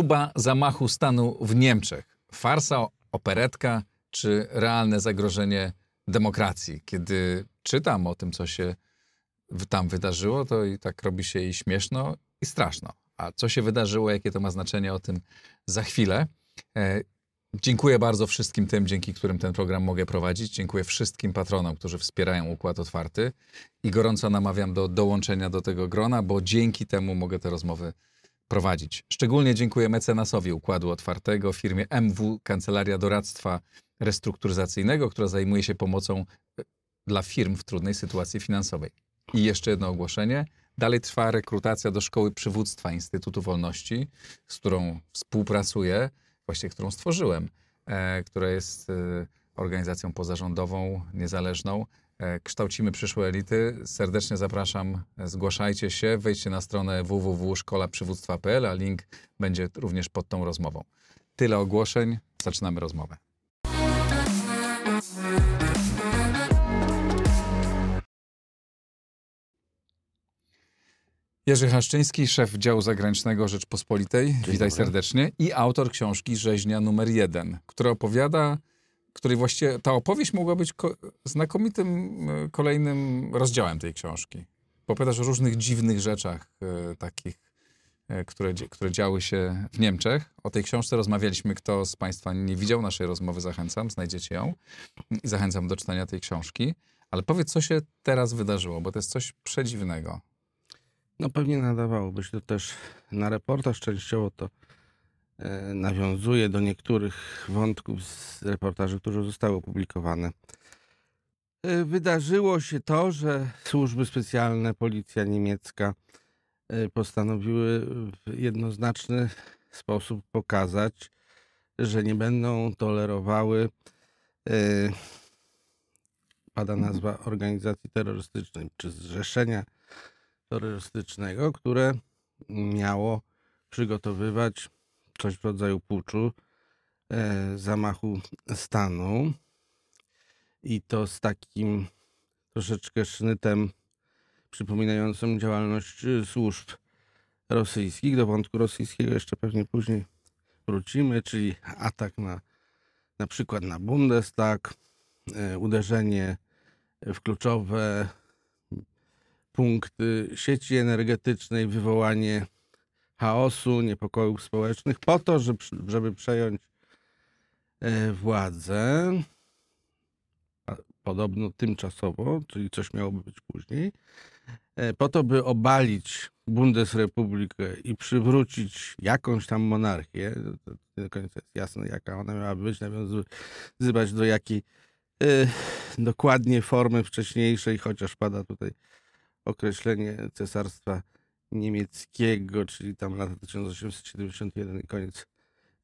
Próba zamachu stanu w Niemczech. Farsa, operetka czy realne zagrożenie demokracji? Kiedy czytam o tym, co się tam wydarzyło, to i tak robi się i śmieszno, i straszno. A co się wydarzyło, jakie to ma znaczenie, o tym za chwilę. E, Dziękuję bardzo wszystkim tym, dzięki którym ten program mogę prowadzić. Dziękuję wszystkim patronom, którzy wspierają Układ Otwarty i gorąco namawiam do dołączenia do tego grona, bo dzięki temu mogę te rozmowy prowadzić. Szczególnie dziękuję mecenasowi Układu Otwartego, firmie MW Kancelaria Doradztwa Restrukturyzacyjnego, która zajmuje się pomocą e, dla firm w trudnej sytuacji finansowej. I jeszcze jedno ogłoszenie. Dalej trwa rekrutacja do Szkoły Przywództwa Instytutu Wolności, z którą współpracuję, właściwie którą stworzyłem, e, która jest e, organizacją pozarządową, niezależną. E, kształcimy przyszłe elity. Serdecznie zapraszam, zgłaszajcie się, wejdźcie na stronę www.szkolaprzywództwa.pl, a link będzie również pod tą rozmową. Tyle ogłoszeń, zaczynamy rozmowę. Jerzy Haszczyński, szef działu zagranicznego Rzeczpospolitej. Witaj dobry. serdecznie. I autor książki Rzeźnia numer jeden, która opowiada, której właściwie ta opowieść mogła być ko- znakomitym e, kolejnym rozdziałem tej książki. Opowiadasz o różnych dziwnych rzeczach e, takich, e, które, które działy się w Niemczech. O tej książce rozmawialiśmy. Kto z Państwa nie widział naszej rozmowy, zachęcam, znajdziecie ją. I zachęcam do czytania tej książki. Ale powiedz, co się teraz wydarzyło, bo to jest coś przedziwnego. No pewnie nadawałoby się to też na reportaż. Częściowo to nawiązuje do niektórych wątków z reportaży, które zostały opublikowane. E, wydarzyło się to, że służby specjalne, policja niemiecka e, postanowiły w jednoznaczny sposób pokazać, że nie będą tolerowały e, pada nazwa organizacji terrorystycznej czy zrzeszenia terrorystycznego, które miało przygotowywać coś w rodzaju puczu, e, zamachu stanu i to z takim troszeczkę sznytem przypominającym działalność e, służb rosyjskich. Do wątku rosyjskiego jeszcze pewnie później wrócimy, czyli atak na na przykład na Bundestag, e, uderzenie w kluczowe punkty sieci energetycznej, wywołanie chaosu, niepokojów społecznych, po to, żeby, żeby przejąć e, władzę, podobno tymczasowo, czyli coś miałoby być później, e, po to, by obalić Bundesrepublikę i przywrócić jakąś tam monarchię, to nie do końca jest jasne, jaka ona miała być, nawiązywać do jakiej e, dokładnie formy wcześniejszej, chociaż pada tutaj określenie cesarstwa niemieckiego, czyli tam lata 1871 i koniec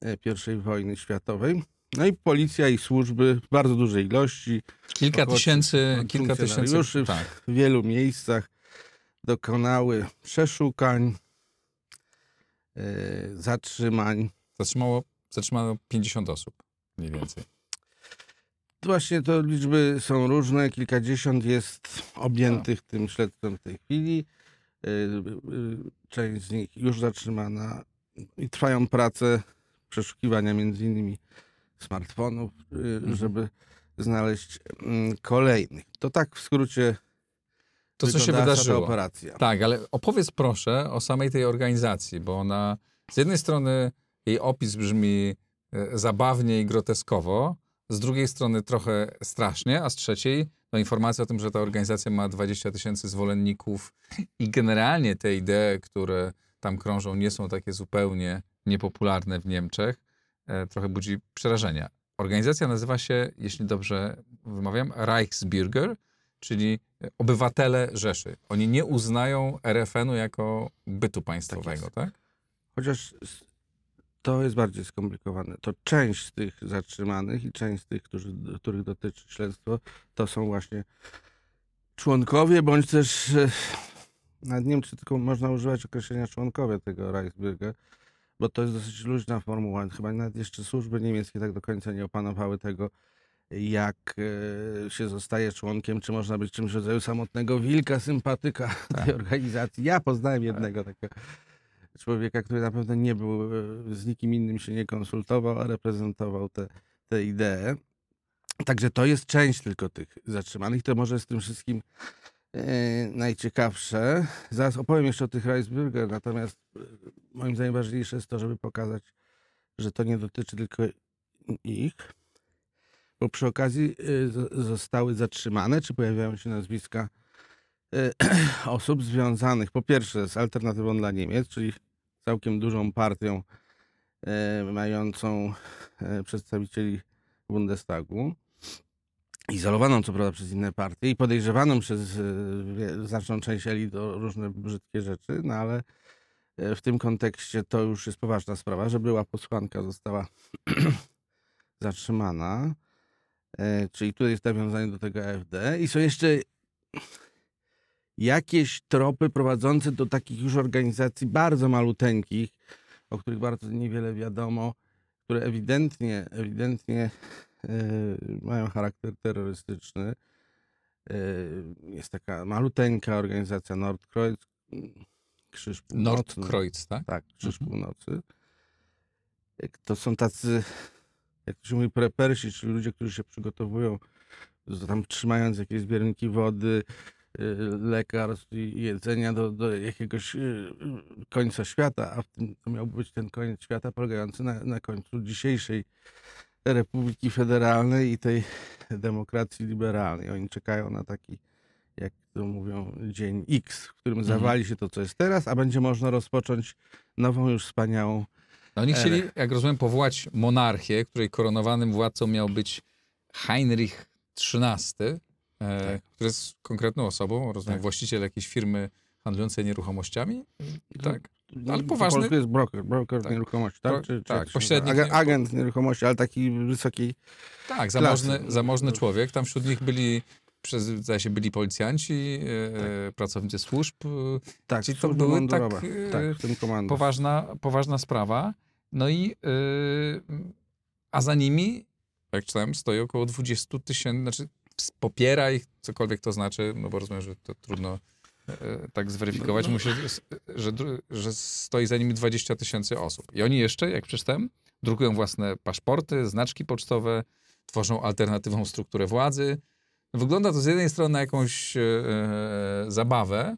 e, I wojny światowej. No i policja i służby w bardzo dużej ilości, Kilka Około tysięcy, kilka tysięcy. Tak. w wielu miejscach dokonały przeszukań, e, zatrzymań. Zatrzymało, zatrzymano 50 osób mniej więcej. Właśnie to liczby są różne, kilkadziesiąt jest objętych tym śledztwem w tej chwili. Y, y, Część z nich już zatrzymana i trwają prace przeszukiwania między innymi smartfonów, y, żeby znaleźć mm, kolejnych. To tak w skrócie To, co się wydarzyło. operacja. Tak, ale opowiedz proszę o samej tej organizacji, bo ona z jednej strony jej opis brzmi zabawnie i groteskowo, z drugiej strony trochę strasznie, a z trzeciej no, informacja o tym, że ta organizacja ma 20 tysięcy zwolenników i generalnie te idee, które tam krążą, nie są takie zupełnie niepopularne w Niemczech, e, trochę budzi przerażenia. Organizacja nazywa się, jeśli dobrze wymawiam, Reichsbürger, czyli obywatele Rzeszy. Oni nie uznają RFN-u jako bytu państwowego, jest. tak? Chociaż to jest bardziej skomplikowane. To część z tych zatrzymanych i część z tych, którzy, których dotyczy śledztwo, to są właśnie członkowie, bądź też e, nie wiem, czy tylko można używać określenia członkowie tego Reichsbürger, bo to jest dosyć luźna formuła. Chyba nawet jeszcze służby niemieckie tak do końca nie opanowały tego, jak e, się zostaje członkiem, czy można być czymś w rodzaju samotnego wilka, sympatyka tej organizacji. Ja poznałem jednego takiego człowieka, który na pewno nie był, e, z nikim innym się nie konsultował, a reprezentował te, te idee. Także to jest część tylko tych zatrzymanych. To może z tym wszystkim e, najciekawsze. Zaraz opowiem jeszcze o tych Reisbürger, natomiast e, moim zdaniem ważniejsze jest to, żeby pokazać, że to nie dotyczy tylko ich, bo przy okazji zostały zatrzymane, czy pojawiają się nazwiska osób związanych po pierwsze z Alternatywą dla Niemiec, czyli całkiem dużą partią y, mającą y, przedstawicieli Bundestagu, izolowaną co prawda przez inne partie i podejrzewaną przez wie- znaczną część elit o różne brzydkie rzeczy, no ale w tym kontekście to już jest poważna sprawa, że była posłanka została zatrzymana. E, czyli tutaj jest nawiązanie do tego AfD. I są jeszcze jakieś tropy prowadzące do takich już organizacji bardzo maluteńkich, o których bardzo niewiele wiadomo, które ewidentnie, ewidentnie e, mają charakter terrorystyczny. E, jest taka maluteńka organizacja Nordkreuz, Krzyż. Nordkreuz, tak? Tak, Krzyż Mhm. Północy. Jak To są tacy, jak to się mówi, prepersi, czyli ludzie, którzy się przygotowują, tam trzymając jakieś zbiorniki wody, lekarstw i jedzenia do, do jakiegoś y, y, końca świata, a w tym to miał być ten koniec świata polegający na, na końcu dzisiejszej Republiki Federalnej i tej demokracji liberalnej. Oni czekają na taki, jak to mówią, dzień X, w którym Mhm. zawali się to, co jest teraz, a będzie można rozpocząć nową, już wspaniałą No oni chcieli, Erę. jak rozumiem, powołać monarchię, której koronowanym władcą miał być Heinrich XIII, Tak. który jest konkretną osobą, rozumiem, Tak. właściciel jakiejś firmy handlującej nieruchomościami. Tak. Ale Po poważny- polsku jest broker, broker Tak. nieruchomości, tak? Bro- Czy, tak, pośrednik nazywa? nie- Ag- agent nieruchomości, ale taki wysokiej. Tak, zamożny, zamożny człowiek. Tam wśród nich byli, przez, zdaje się, byli policjanci, e, pracownicy służb. e, Tak, Czyli to były tak, e, tak, w tym. Poważna, poważna sprawa. No i e, a za nimi, jak czytałem, stoi około 20 tysięcy, znaczy s- popiera ich, cokolwiek to znaczy, no bo rozumiem, że to trudno e, tak zweryfikować, No, no. Musi, że, że stoi za nimi 20 tysięcy osób. I oni jeszcze, jak przeczytałem, drukują własne paszporty, znaczki pocztowe, tworzą alternatywną strukturę władzy. Wygląda to z jednej strony na jakąś e, e, zabawę,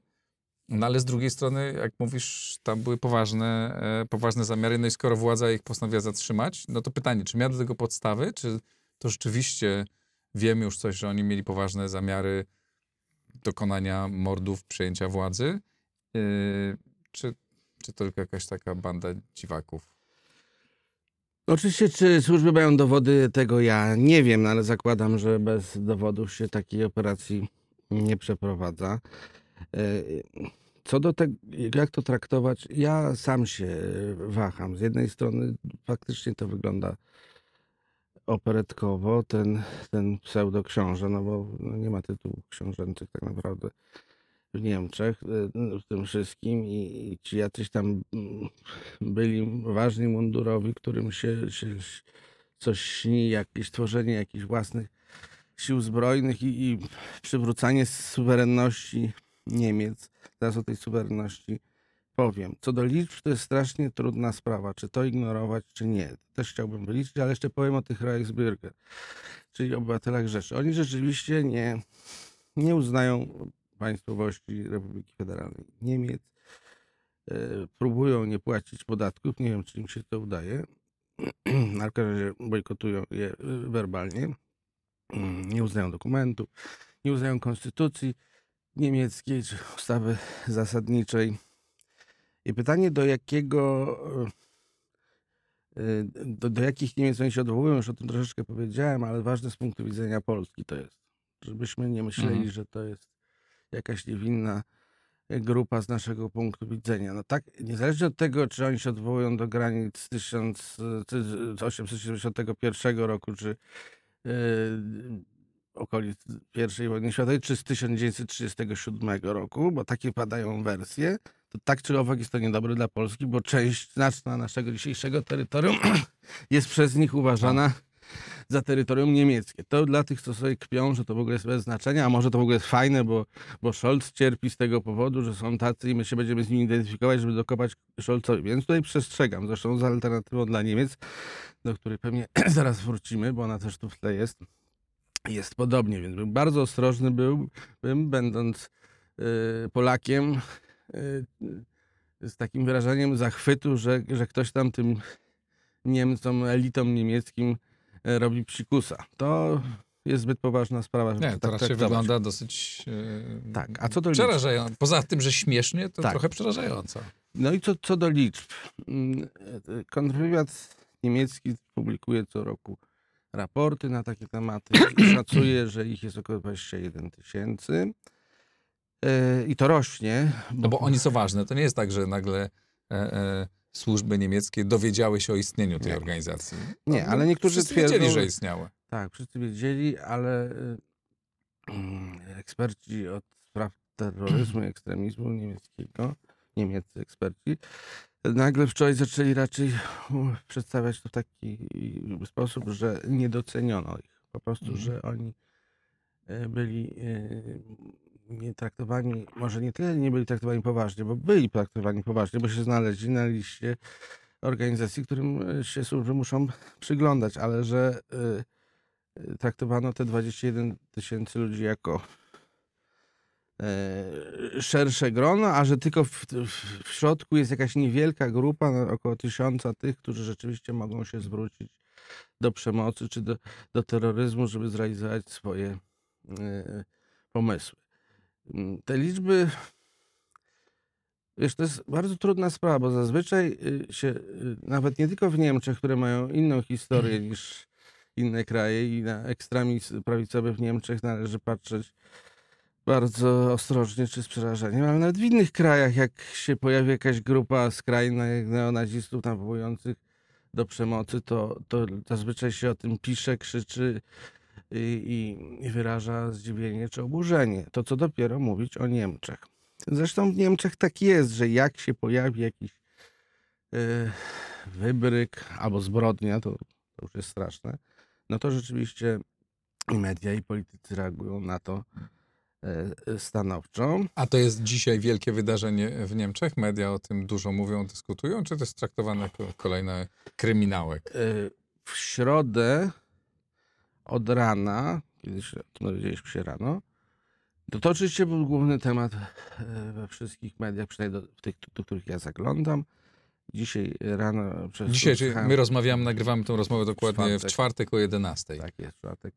no ale z drugiej strony, jak mówisz, tam były poważne, e, poważne zamiary, no i skoro władza ich postanowiła zatrzymać, no to pytanie, czy miała do tego podstawy, czy to rzeczywiście wiemy już coś, że oni mieli poważne zamiary dokonania mordów, przejęcia władzy, e, czy, czy tylko jakaś taka banda dziwaków? Oczywiście, czy służby mają dowody, tego ja nie wiem, ale zakładam, że bez dowodów się takiej operacji nie przeprowadza. E, Co do tego, jak to traktować, ja sam się waham. Z jednej strony faktycznie to wygląda operetkowo, ten, ten pseudoksiążę, no bo no nie ma tytułów książęcych tak naprawdę w Niemczech e, w tym wszystkim i, i ci jacyś tam mm, byli ważni mundurowi, którym się, się coś śni, jakieś tworzenie jakichś własnych sił zbrojnych i, i przywrócanie suwerenności Niemiec. Teraz o tej suwerenności powiem. Co do liczb, to jest strasznie trudna sprawa, czy to ignorować, czy nie. Też chciałbym wyliczyć, ale jeszcze powiem o tych Reichsbürger, czyli obywatelach Rzeszy. Oni rzeczywiście nie, nie uznają państwowości Republiki Federalnej Niemiec. E, próbują nie płacić podatków. Nie wiem, czy im się to udaje. Na każdym razie bojkotują je e, werbalnie. Mm, Nie uznają dokumentów, nie uznają konstytucji niemieckiej czy ustawy zasadniczej. I pytanie, do jakiego. e, e, Do, do jakich Niemiec oni się odwołują, już o tym troszeczkę powiedziałem, ale ważne z punktu widzenia Polski to jest. Żebyśmy nie myśleli, Mhm. że to jest jakaś niewinna grupa z naszego punktu widzenia. No tak, niezależnie od tego, czy oni się odwołują do granic 1871 roku, czy yy, okolic I wojny światowej, czy z 1937 roku, bo takie padają wersje, to tak czy owak jest to niedobre dla Polski, bo część znaczna naszego dzisiejszego terytorium jest przez nich uważana za terytorium niemieckie. To dla tych, co sobie kpią, że to w ogóle jest bez znaczenia, a może to w ogóle jest fajne, bo, bo Scholz cierpi z tego powodu, że są tacy i my się będziemy z nimi identyfikować, żeby dokopać Scholzowi. Więc tutaj przestrzegam, zresztą z alternatywą dla Niemiec, do której pewnie zaraz wrócimy, bo ona też tu w tle jest. Jest podobnie, więc bym bardzo ostrożny był, bym, będąc y, Polakiem, z takim wyrażeniem zachwytu, że, że ktoś tam tym Niemcom, elitom niemieckim e, robi psikusa. To jest zbyt poważna sprawa, żeby Nie, tak to raczej traktować. wygląda dosyć e, Tak, a co do przerażająco. Poza tym, że śmiesznie, to Tak. trochę przerażająco. No i co, co do liczb. Mm, e, Kontrwywiad niemiecki publikuje co roku raporty na takie tematy. Szacuje, że ich jest około 21 tysięcy. E, I to rośnie. No bo oni są ważne. To nie jest tak, że nagle e, e, służby niemieckie dowiedziały się o istnieniu tej Nie. organizacji. Nie, ale niektórzy wszyscy twierdzą, wiedzieli, że istniała. Tak, wszyscy wiedzieli, ale y, mm, eksperci od spraw terroryzmu i ekstremizmu niemieckiego, niemieccy eksperci, nagle wczoraj zaczęli raczej przedstawiać to w taki sposób, że nie doceniono ich. Po prostu, Mhm. że oni y, byli y, nie traktowani, może nie tyle nie byli traktowani poważnie, bo byli traktowani poważnie, bo się znaleźli na liście organizacji, którym y, się służby muszą przyglądać, ale że y, y, traktowano te 21 tysięcy ludzi jako e, szersze grono, a że tylko w, w, środku jest jakaś niewielka grupa, no, około tysiąca tych, którzy rzeczywiście mogą się zwrócić do przemocy czy do, do terroryzmu, żeby zrealizować swoje e, pomysły. Mm, Te liczby, wiesz, to jest bardzo trudna sprawa, bo zazwyczaj y, się, y, nawet nie tylko w Niemczech, które mają inną historię niż inne kraje i na ekstremizm prawicowy w Niemczech należy patrzeć bardzo ostrożnie czy z przerażeniem, ale nawet w innych krajach, jak się pojawi jakaś grupa skrajnych neonazistów nawołujących do przemocy, to, to zazwyczaj się o tym pisze, krzyczy i, i wyraża zdziwienie czy oburzenie. To co dopiero mówić o Niemczech. Zresztą w Niemczech tak jest, że jak się pojawi jakiś e, wybryk albo zbrodnia, to, to już jest straszne, no to rzeczywiście i media, i politycy reagują na to e, stanowczo. A to jest dzisiaj wielkie wydarzenie w Niemczech? Media o tym dużo mówią, dyskutują, czy to jest traktowane jako kolejny kryminałek? E, W środę od rana, kiedy się o tym dowiedzieliśmy się rano, to, to oczywiście był główny temat e, we wszystkich mediach, przynajmniej do, w tych, do których ja zaglądam. Dzisiaj rano... Przez Dzisiaj, czyli my rozmawiamy, nagrywamy tę rozmowę dokładnie w czwartek. czwartek o 11. Tak jest, czwartek.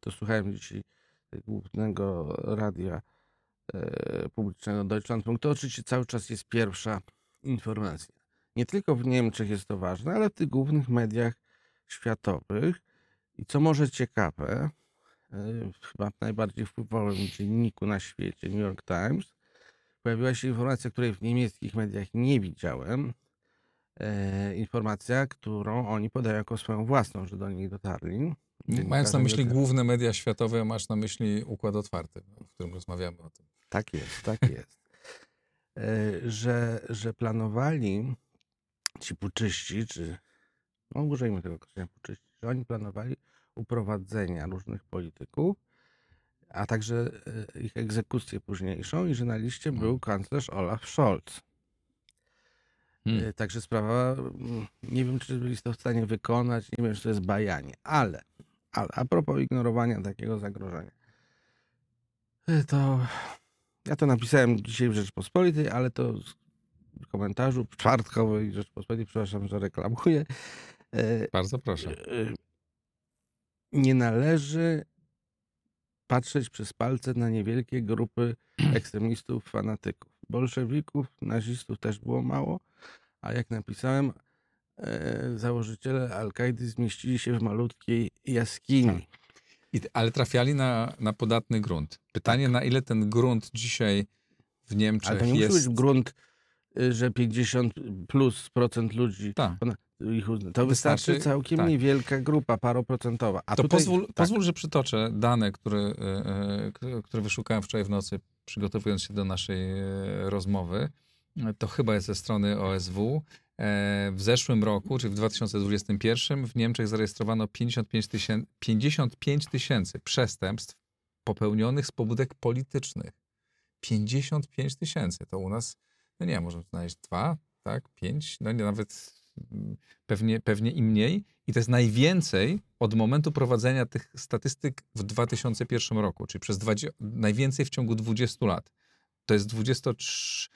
To słuchałem dzisiaj głównego radia e, publicznego Deutschlandfunk. To oczywiście cały czas jest pierwsza informacja. Nie tylko w Niemczech jest to ważne, ale w tych głównych mediach światowych. I co może ciekawe, e, chyba najbardziej wpływowym dzienniku na świecie, New York Times, pojawiła się informacja, której w niemieckich mediach nie widziałem. E, informacja, którą oni podają jako swoją własną, że do niej dotarli. Mając na myśli główne media światowe, masz na myśli Układ Otwarty, o którym rozmawiamy o tym. Tak jest, tak jest. E, że, że planowali ci puczyści, czy no użyjmy tego określenia puczyści, że oni planowali uprowadzenia różnych polityków, a także e, ich egzekucję późniejszą i że na liście był kanclerz Olaf Scholz. Hmm. E, Także sprawa, mm, nie wiem, czy byli to w stanie wykonać, nie wiem, czy to jest bajanie, ale, ale a propos ignorowania takiego zagrożenia, e, to ja to napisałem dzisiaj w Rzeczpospolitej, ale to w komentarzu czwartkowej Rzeczpospolitej, przepraszam, że reklamuję, Bardzo proszę. Nie należy patrzeć przez palce na niewielkie grupy ekstremistów, fanatyków. Bolszewików, nazistów też było mało, a jak napisałem, e, założyciele Al-Kaidy zmieścili się w malutkiej jaskini. I, ale trafiali na, na podatny grunt. Pytanie, na ile ten grunt dzisiaj w Niemczech Tak. Ale to nie jest... musi być grunt, y, że 50 plus procent ludzi Tak. Ich uzna. To wystarczy, Wystarczy- całkiem tak. niewielka grupa, paroprocentowa. A to tutaj, pozwól, tak, pozwól, że przytoczę dane, które, e, e, które wyszukałem wczoraj w nocy, przygotowując się do naszej e, rozmowy. To chyba jest ze strony OSW. W zeszłym roku, czyli w 2021, w Niemczech zarejestrowano 55 tysięcy, 55 tysięcy przestępstw popełnionych z pobudek politycznych. 55 tysięcy. To u nas, no nie, możemy znaleźć dwa, tak, pięć, no nie, nawet pewnie, pewnie i mniej. I to jest najwięcej od momentu prowadzenia tych statystyk w 2001 roku, czyli przez 20, najwięcej w ciągu 20 lat. To jest 23,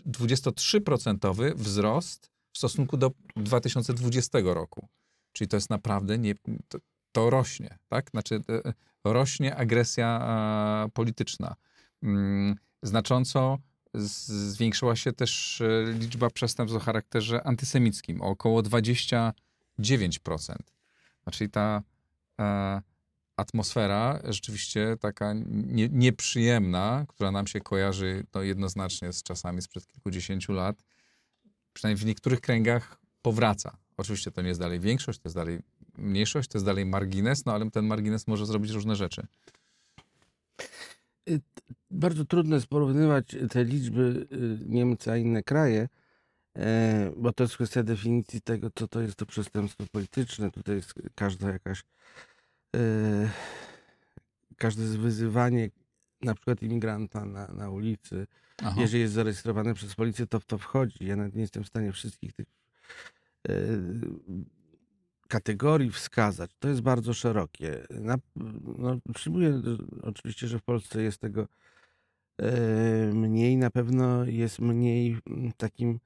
23% wzrost w stosunku do 2020 roku. Czyli to jest naprawdę nie, to, to rośnie, tak? Znaczy e, rośnie agresja polityczna. Mm, znacząco zwiększyła się też e, liczba przestępstw o charakterze antysemickim, o około 29%. Znaczy ta e, atmosfera rzeczywiście taka nie, nieprzyjemna, która nam się kojarzy no, jednoznacznie z czasami sprzed kilkudziesięciu lat, przynajmniej w niektórych kręgach powraca. Oczywiście to nie jest dalej większość, to jest dalej mniejszość, to jest dalej margines, no ale ten margines może zrobić różne rzeczy. Y, bardzo trudno jest porównywać te liczby y, Niemcy a inne kraje, e, bo to jest kwestia definicji tego, co to jest to przestępstwo polityczne. Tutaj jest każda jakaś e, każde wyzywanie na przykład imigranta na, na ulicy, Aha. jeżeli jest zarejestrowane przez policję, to w to wchodzi. Ja nawet nie jestem w stanie wszystkich tych e, kategorii wskazać. To jest bardzo szerokie. Na, no, przyjmuję oczywiście, że w Polsce jest tego e, mniej. Na pewno jest mniej w takim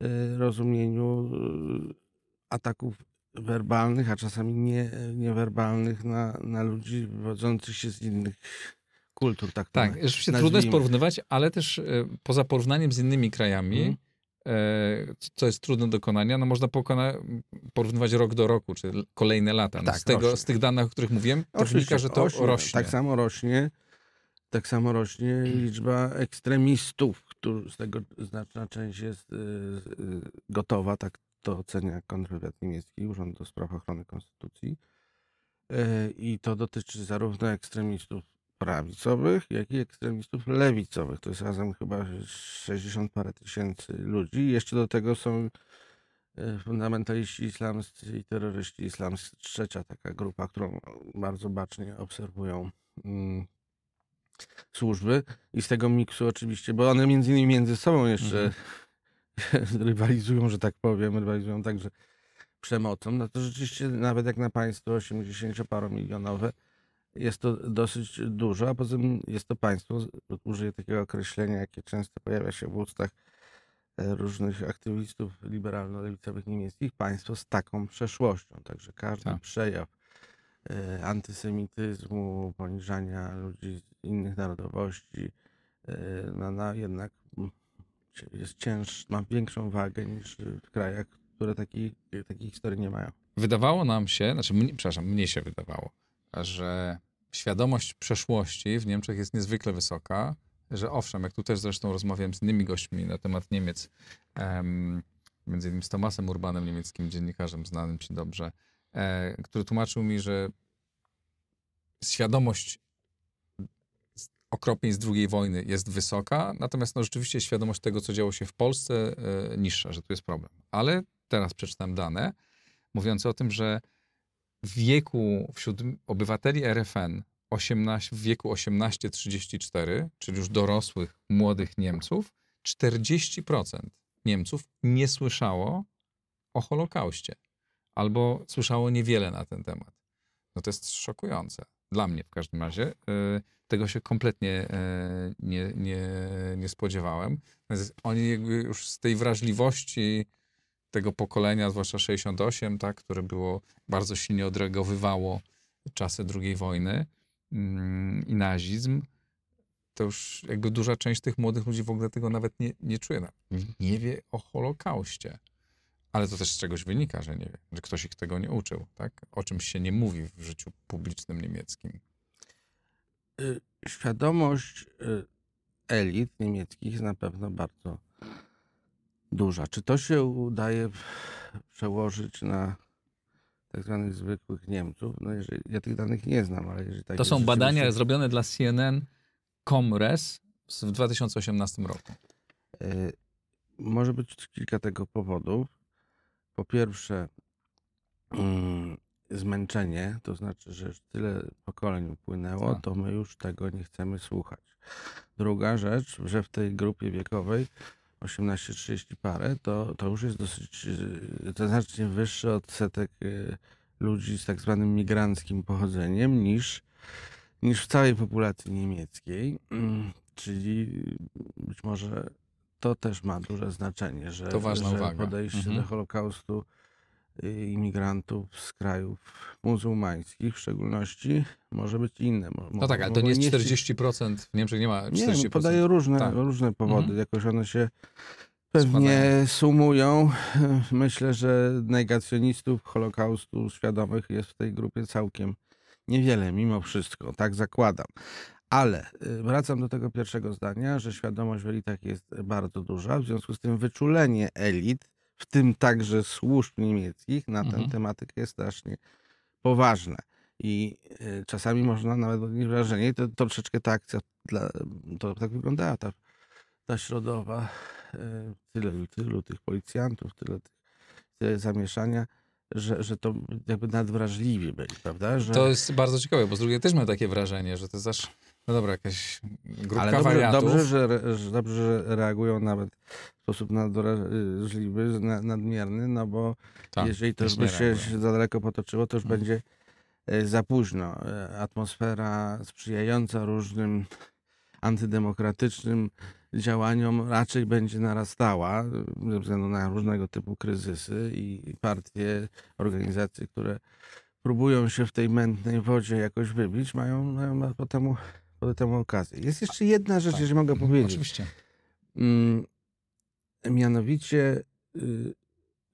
e, rozumieniu e, ataków werbalnych, a czasami nie, niewerbalnych na, na ludzi wywodzących się z innych kultur. Tak, tak rzeczywiście trudno jest porównywać, ale też poza porównaniem z innymi krajami, hmm co jest trudne do dokonania, no można pokona, porównywać rok do roku, czy kolejne lata. No tak, z, tego, z tych danych, o których mówiłem, to wynika, że to rośnie, rośnie. Tak samo rośnie, tak samo rośnie liczba ekstremistów, którzy z tego znaczna część jest y, y, gotowa, tak to ocenia kontrwywiad niemiecki, Urząd do Spraw Ochrony Konstytucji. Y, I to dotyczy zarówno ekstremistów prawicowych, jak i ekstremistów lewicowych. To jest razem chyba 60 parę tysięcy ludzi. Jeszcze do tego są e, fundamentaliści islamscy i terroryści islamscy. Trzecia taka grupa, którą bardzo bacznie obserwują mm, służby. I z tego miksu oczywiście, bo one między innymi między sobą jeszcze mhm. rywalizują, że tak powiem, rywalizują także przemocą. No to rzeczywiście nawet jak na państwo 80-paromilionowe, jest to dosyć dużo, a poza tym jest to państwo, użyję takiego określenia, jakie często pojawia się w ustach e, różnych aktywistów liberalno-lewicowych niemieckich, państwo z taką przeszłością. Także każdy tak. przejaw e, antysemityzmu, poniżania ludzi z innych narodowości, e, no, no jednak jest cięższy, ma większą wagę niż w krajach, które takiej, takiej historii nie mają. Wydawało nam się, znaczy, mnie, przepraszam, mnie się wydawało, że świadomość przeszłości w Niemczech jest niezwykle wysoka, że owszem, jak tu też zresztą rozmawiałem z innymi gośćmi na temat Niemiec, um, między innymi z Tomasem Urbanem, niemieckim dziennikarzem, znanym ci dobrze, e, który tłumaczył mi, że świadomość okropnej z II wojny jest wysoka, natomiast no, rzeczywiście świadomość tego, co działo się w Polsce, e, niższa, że tu jest problem. Ale teraz przeczytam dane mówiące o tym, że wieku wśród obywateli RFN 18, w wieku 18-34, czyli już dorosłych, młodych Niemców, 40% Niemców nie słyszało o Holokauście albo słyszało niewiele na ten temat. No to jest szokujące. Dla mnie w każdym razie. Y, tego się kompletnie y, nie, nie, nie spodziewałem. Oni już z tej wrażliwości tego pokolenia, zwłaszcza 68, tak, które było bardzo silnie odreagowywało czasy II wojny mm, i nazizm, to już jakby duża część tych młodych ludzi w ogóle tego nawet nie, nie czuje. Nie wie o Holokauście. Ale to też z czegoś wynika, że nie wie, że ktoś ich tego nie uczył, tak? O czymś się nie mówi w życiu publicznym niemieckim. Y, świadomość y, elit niemieckich jest na pewno bardzo duża. Czy to się udaje przełożyć na tak zwanych zwykłych Niemców? No jeżeli, ja tych danych nie znam, ale jeżeli tak To są badania zrobione dla CNN Comres w 2018 roku. Yy, może być kilka tego powodów. po pierwsze mm, zmęczenie, to znaczy, że już tyle pokoleń upłynęło, Tak. to my już tego nie chcemy słuchać. Druga rzecz, że w tej grupie wiekowej 18-30 parę, to, to już jest dosyć, y, to znacznie wyższy odsetek y, ludzi z tak zwanym migranckim pochodzeniem niż, niż w całej populacji niemieckiej. Mm, Czyli być może to też ma duże znaczenie, że, To ważna że uwaga. podejście Mhm. do Holokaustu imigrantów z krajów muzułmańskich w szczególności może być inne. Mo- No tak, ale to nie jest nieść- 40%. W Niemczech nie ma 40%. nie, podaję różne, Tak. różne powody. Mhm. Jakoś one się pewnie Składają. sumują. Myślę, że negacjonistów Holokaustu świadomych jest w tej grupie całkiem niewiele, mimo wszystko. Tak zakładam. Ale y, wracam do tego pierwszego zdania, że świadomość w elitach jest bardzo duża. W związku z tym wyczulenie elit, w tym także służb niemieckich, na tę Mhm. tematykę jest strasznie poważne. I y, czasami można nawet odnieść wrażenie, to, to troszeczkę ta akcja, dla, to tak wyglądała ta, ta środowa, y, tyle, tylu tych policjantów, tyle, tyle zamieszania, że, że to jakby nadwrażliwi byli, prawda? Że, To jest bardzo ciekawe, bo z drugiej też mam takie wrażenie, że to jest aż, no dobra, jakaś grupka Ale dobrze, wariatów. dobrze, że, że, dobrze, że reagują nawet w sposób nadwrażliwy, na- nadmierny, no bo Tak, jeżeli to już by się za daleko potoczyło, to już Mhm. będzie e, za późno. E, Atmosfera sprzyjająca różnym antydemokratycznym działaniom raczej będzie narastała e, ze względu na różnego typu kryzysy i partie, organizacje, które próbują się w tej mętnej wodzie jakoś wybić, mają, mają po temu, temu okazję. Jest jeszcze jedna rzecz, Tak. jeżeli mogę Mhm, powiedzieć. Oczywiście. Mm, Mianowicie y,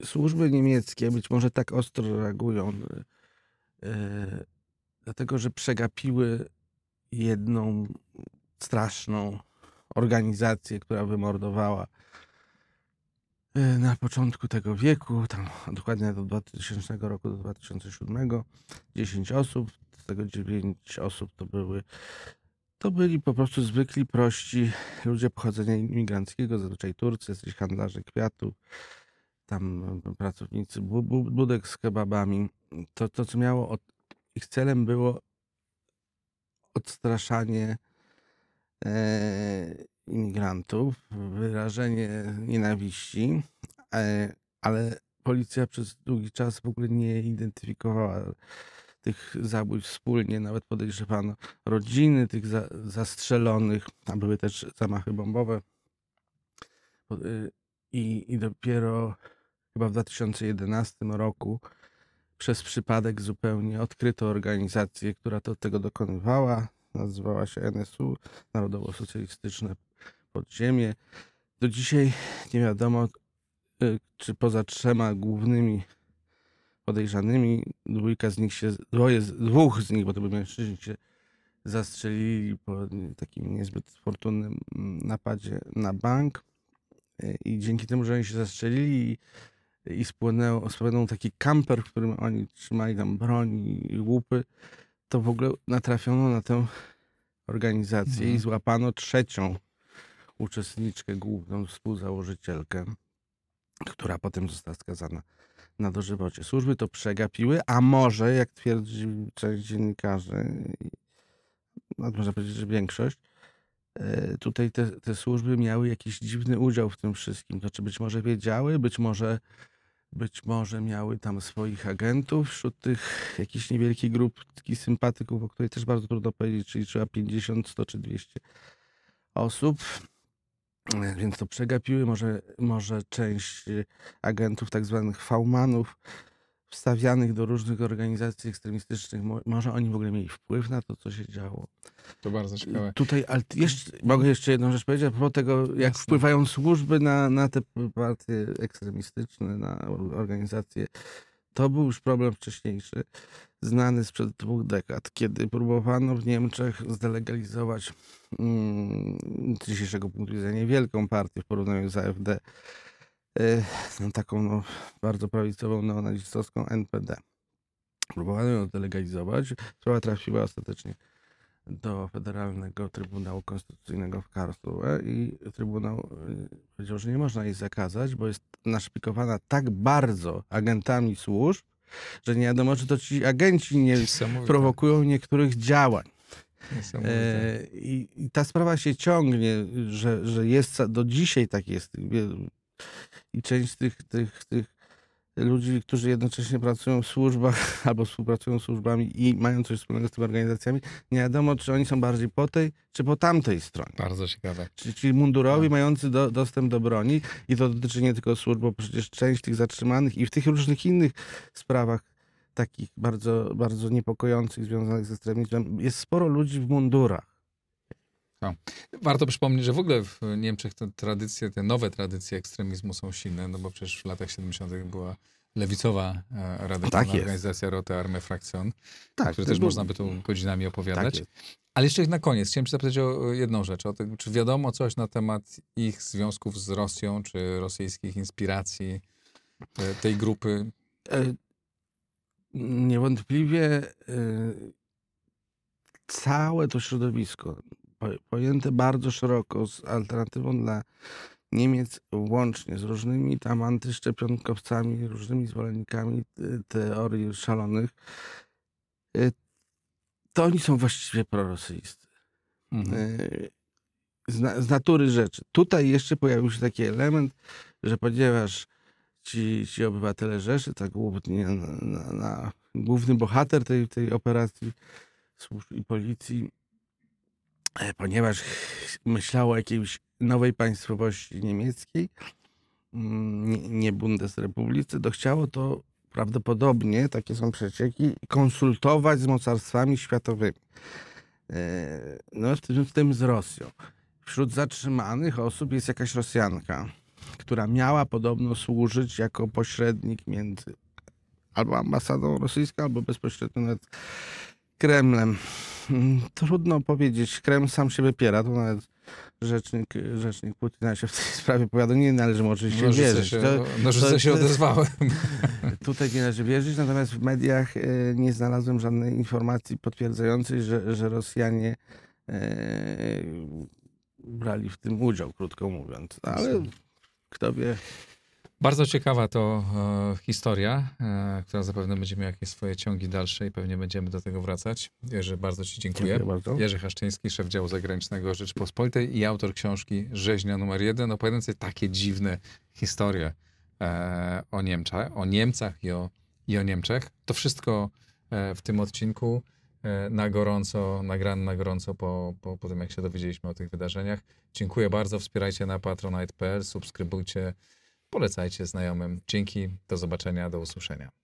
służby niemieckie być może tak ostro reagują, y, y, dlatego że przegapiły jedną straszną organizację, która wymordowała y, na początku tego wieku, tam dokładnie do 2000 roku do 2007, 10 osób, z tego 9 osób to były to byli po prostu zwykli, prości ludzie pochodzenia imigranckiego, zazwyczaj Turcy, jacyś handlarze kwiatów, tam e, pracownicy bu, bu, budek z kebabami. To, to co miało, od, ich celem było odstraszanie e, imigrantów, wyrażenie nienawiści, e, ale policja przez długi czas w ogóle nie identyfikowała tych zabójstw wspólnie, nawet podejrzewano rodziny tych za, zastrzelonych, a były też zamachy bombowe. Y, I, I dopiero chyba w 2011 roku przez przypadek zupełnie odkryto organizację, która to, tego dokonywała. Nazywała się NSU, Narodowo-Socjalistyczne Podziemie. Do dzisiaj nie wiadomo, y, czy poza trzema głównymi podejrzanymi, dwójka z nich się, dwoje, dwóch z nich, bo to byli mężczyźni, się zastrzelili po takim niezbyt fortunnym mm, napadzie na bank. Y, I dzięki temu, że oni się zastrzelili i, i spłynęło, spłynął taki kamper, w którym oni trzymali tam broń i łupy, to w ogóle natrafiono na tę organizację Mhm. i złapano trzecią uczestniczkę, główną współzałożycielkę, która potem została skazana na dożywocie. Służby to przegapiły, a może, jak twierdzi część dziennikarzy, można powiedzieć, że większość, e, tutaj te, te służby miały jakiś dziwny udział w tym wszystkim. To czy być może wiedziały, być może, być może miały tam swoich agentów, wśród tych jakichś niewielkiej grupki sympatyków, o której też bardzo trudno powiedzieć, czyli trzeba 50, 100 czy 200 osób. E, Więc to przegapiły, może, może część y, agentów, tak zwanych fałmanów, wstawianych do różnych organizacji ekstremistycznych, mo- może oni w ogóle mieli wpływ na to, co się działo. To bardzo ciekawe. Tutaj, ale jeszcze, mogę jeszcze jedną rzecz powiedzieć, a propos tego, jak Jasne. wpływają służby na, na te partie ekstremistyczne, na or- organizacje. To był już problem wcześniejszy, znany sprzed dwóch dekad, kiedy próbowano w Niemczech zdelegalizować mm, z dzisiejszego punktu widzenia niewielką partię w porównaniu z AfD, y, no, taką no, bardzo prawicową neonazistowską NPD. Próbowano ją zdelegalizować. Sprawa trafiła ostatecznie do Federalnego Trybunału Konstytucyjnego w Karlsruhe i Trybunał y, powiedział, że nie można jej zakazać, bo jest naszpikowana tak bardzo agentami służb, że nie wiadomo, czy to ci agenci nie prowokują niektórych działań. E, i, I ta sprawa się ciągnie, że, że jest do dzisiaj tak jest. I część tych, tych, tych ludzi, którzy jednocześnie pracują w służbach albo współpracują z służbami i mają coś wspólnego z tymi organizacjami, nie wiadomo, czy oni są bardziej po tej, czy po tamtej stronie. Bardzo ciekawe. Czy ci mundurowi Tak. mający do, dostęp do broni i to dotyczy nie tylko służb, bo przecież część tych zatrzymanych i w tych różnych innych sprawach takich bardzo, bardzo niepokojących związanych z ekstremizmem jest sporo ludzi w mundurach. Warto przypomnieć, że w ogóle w Niemczech te tradycje, te nowe tradycje ekstremizmu są silne, no bo przecież w latach 70. była lewicowa e, radykalna Tak organizacja Rote Arme Fraktion, Tak, to też był- można by tu godzinami opowiadać. Tak. Ale jeszcze na koniec chciałem cię zapytać o jedną rzecz. O czy wiadomo coś na temat ich związków z Rosją, czy rosyjskich inspiracji tej grupy? E, Niewątpliwie e, całe to środowisko, po- pojęte bardzo szeroko, z alternatywą dla Niemiec, łącznie z różnymi tam antyszczepionkowcami, różnymi zwolennikami e, teorii szalonych, e, to oni są właściwie prorosyjscy. Mhm. Y, z, na, z natury rzeczy. Tutaj jeszcze pojawił się taki element, że ponieważ ci, ci obywatele Rzeszy, tak głównie na, na, na, główny bohater tej, tej operacji służb i policji, ponieważ myślał o jakiejś nowej państwowości niemieckiej, mm, nie, nie Bundesrepublice, to chciało to prawdopodobnie, takie są przecieki, konsultować z mocarstwami światowymi. E, No, w tym, w tym z Rosją. Wśród zatrzymanych osób jest jakaś Rosjanka, która miała podobno służyć jako pośrednik między albo ambasadą rosyjską, albo bezpośrednio nad Kremlem. Mm, Trudno powiedzieć. Kreml sam się wypiera. To nawet rzecznik, rzecznik Putina się w tej sprawie powiada. Nie należy mu oczywiście Nożyce wierzyć. się, To, nożyce to- się odezwały. Tutaj nie należy wierzyć, natomiast w mediach e, nie znalazłem żadnej informacji potwierdzającej, że, że Rosjanie e, brali w tym udział, krótko mówiąc. No, ale kto wie. Bardzo ciekawa to e, historia, e, która zapewne będzie miała jakieś swoje ciągi dalsze i pewnie będziemy do tego wracać. Jerzy, bardzo ci dziękuję. Dziękuję bardzo. Jerzy Haszczyński, szef działu zagranicznego Rzeczpospolitej i autor książki Rzeźnia numer jeden, opowiadającej takie dziwne historie e, o Niemczech, o Niemcach i o, i o Niemczech. To wszystko e, w tym odcinku e, na gorąco, nagrane na gorąco po, po, po tym, jak się dowiedzieliśmy o tych wydarzeniach. Dziękuję bardzo, wspierajcie na patronite.pl, subskrybujcie, polecajcie znajomym. Dzięki, do zobaczenia, do usłyszenia.